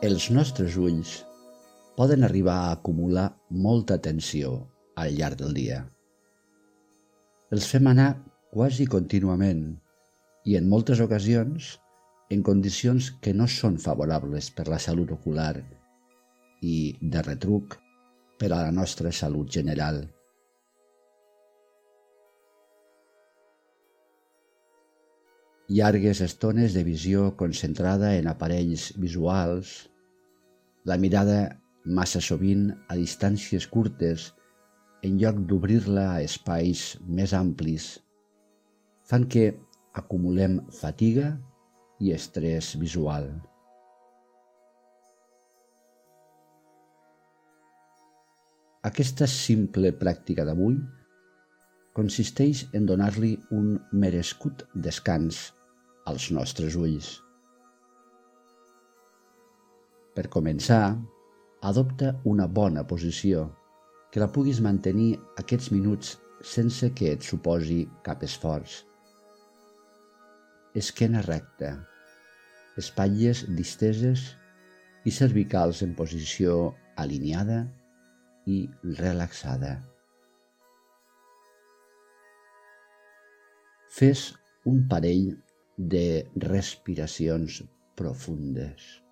Els nostres ulls poden arribar a acumular molta tensió al llarg del dia. Els fem anar quasi contínuament i en moltes ocasions en condicions que no són favorables per la salut ocular i, de retruc, per a la nostra salut general. llargues estones de visió concentrada en aparells visuals, la mirada massa sovint a distàncies curtes en lloc d'obrir-la a espais més amplis, fan que acumulem fatiga i estrès visual. Aquesta simple pràctica d'avui consisteix en donar-li un merescut descans als nostres ulls. Per començar, adopta una bona posició, que la puguis mantenir aquests minuts sense que et suposi cap esforç. Esquena recta, espatlles disteses i cervicals en posició alineada i relaxada. Fes un parell de respiracions profundes.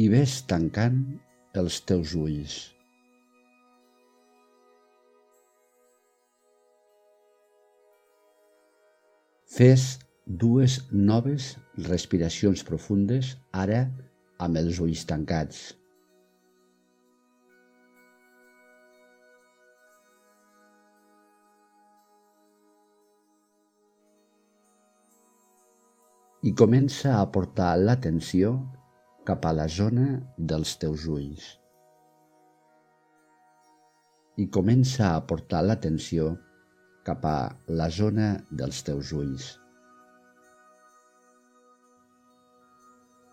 I ves tancant els teus ulls. Fes dues noves respiracions profundes, ara amb els ulls tancats. I comença a portar l'atenció cap a la zona dels teus ulls. I comença a portar l'atenció cap a la zona dels teus ulls.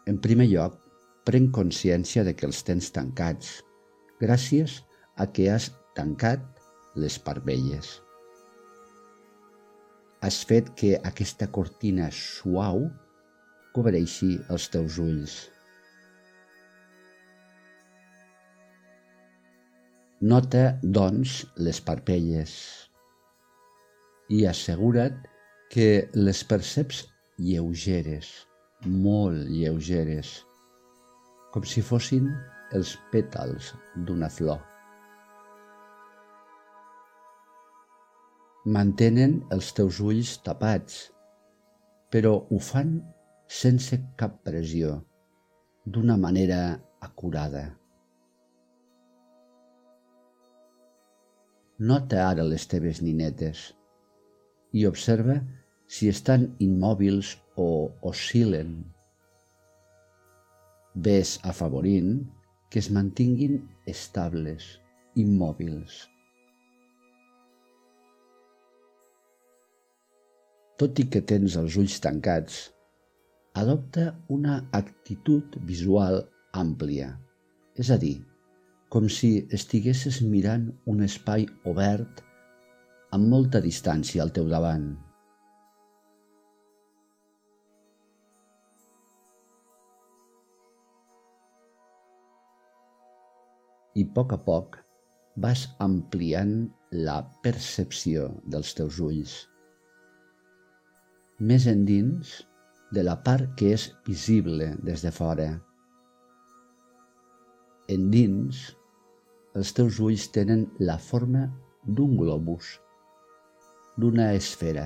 En primer lloc, pren consciència de que els tens tancats, gràcies a que has tancat les parvelles. Has fet que aquesta cortina suau cobreixi els teus ulls. Nota, doncs, les parpelles i assegura't que les perceps lleugeres molt lleugeres, com si fossin els pètals d'una flor. Mantenen els teus ulls tapats, però ho fan sense cap pressió, d'una manera acurada. Nota ara les teves ninetes i observa si estan immòbils o oscil·len. Ves afavorint que es mantinguin estables, immòbils. Tot i que tens els ulls tancats, adopta una actitud visual àmplia, és a dir, com si estiguessis mirant un espai obert amb molta distància al teu davant. i a poc a poc vas ampliant la percepció dels teus ulls. Més endins de la part que és visible des de fora. Endins, els teus ulls tenen la forma d'un globus, d'una esfera.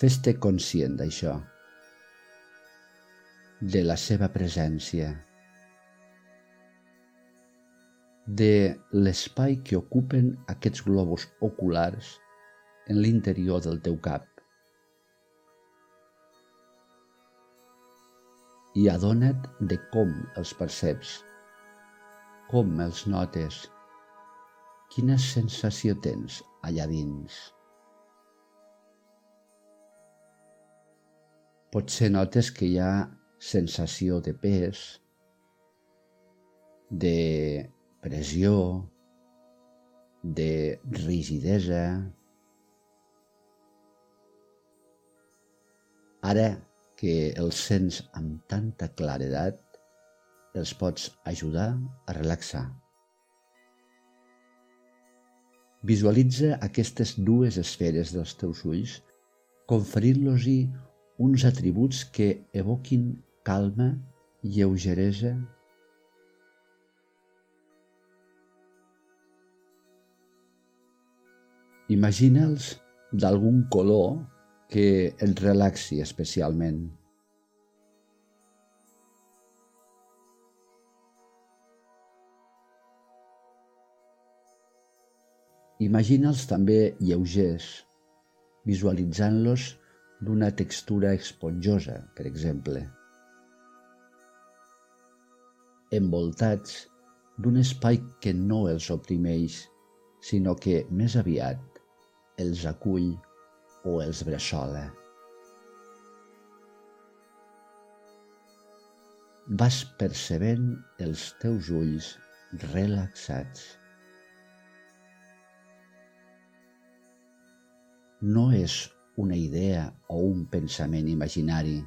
Fes-te conscient d'això de la seva presència, de l'espai que ocupen aquests globus oculars en l'interior del teu cap. I adona't de com els perceps, com els notes, quina sensació tens allà dins. Potser notes que hi ha sensació de pes, de pressió, de rigidesa. Ara que els sents amb tanta claredat, els pots ajudar a relaxar. Visualitza aquestes dues esferes dels teus ulls, conferint-los-hi uns atributs que evoquin calma, lleugeresa Imagina'ls d'algun color que et relaxi especialment. Imagina'ls també lleugers, visualitzant-los d'una textura esponjosa, per exemple. Envoltats d'un espai que no els oprimeix, sinó que més aviat els acull o els bressola. Vas percebent els teus ulls relaxats. no és una idea o un pensament imaginari.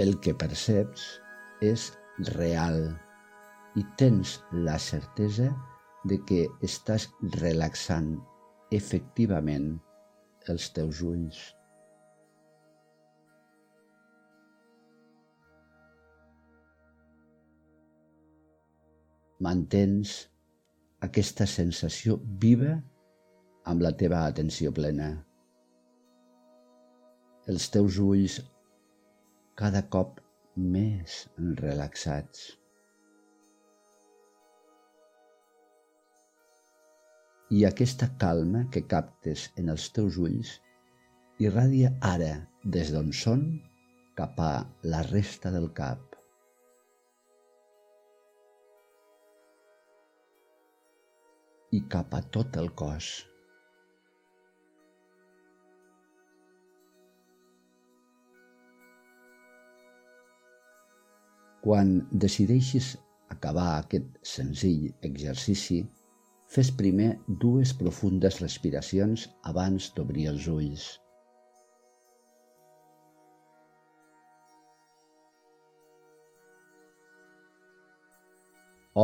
El que perceps és real i tens la certesa de que estàs relaxant efectivament els teus ulls. mantens aquesta sensació viva amb la teva atenció plena. Els teus ulls cada cop més relaxats. I aquesta calma que captes en els teus ulls irradia ara des d'on són cap a la resta del cap. i cap a tot el cos. Quan decideixis acabar aquest senzill exercici, fes primer dues profundes respiracions abans d'obrir els ulls.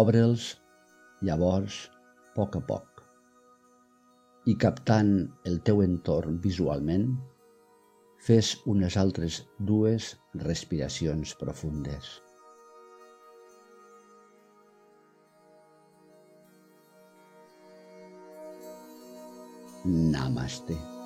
Obre'ls, llavors, poc a poc. I captant el teu entorn visualment, fes unes altres dues respiracions profundes. Namaste.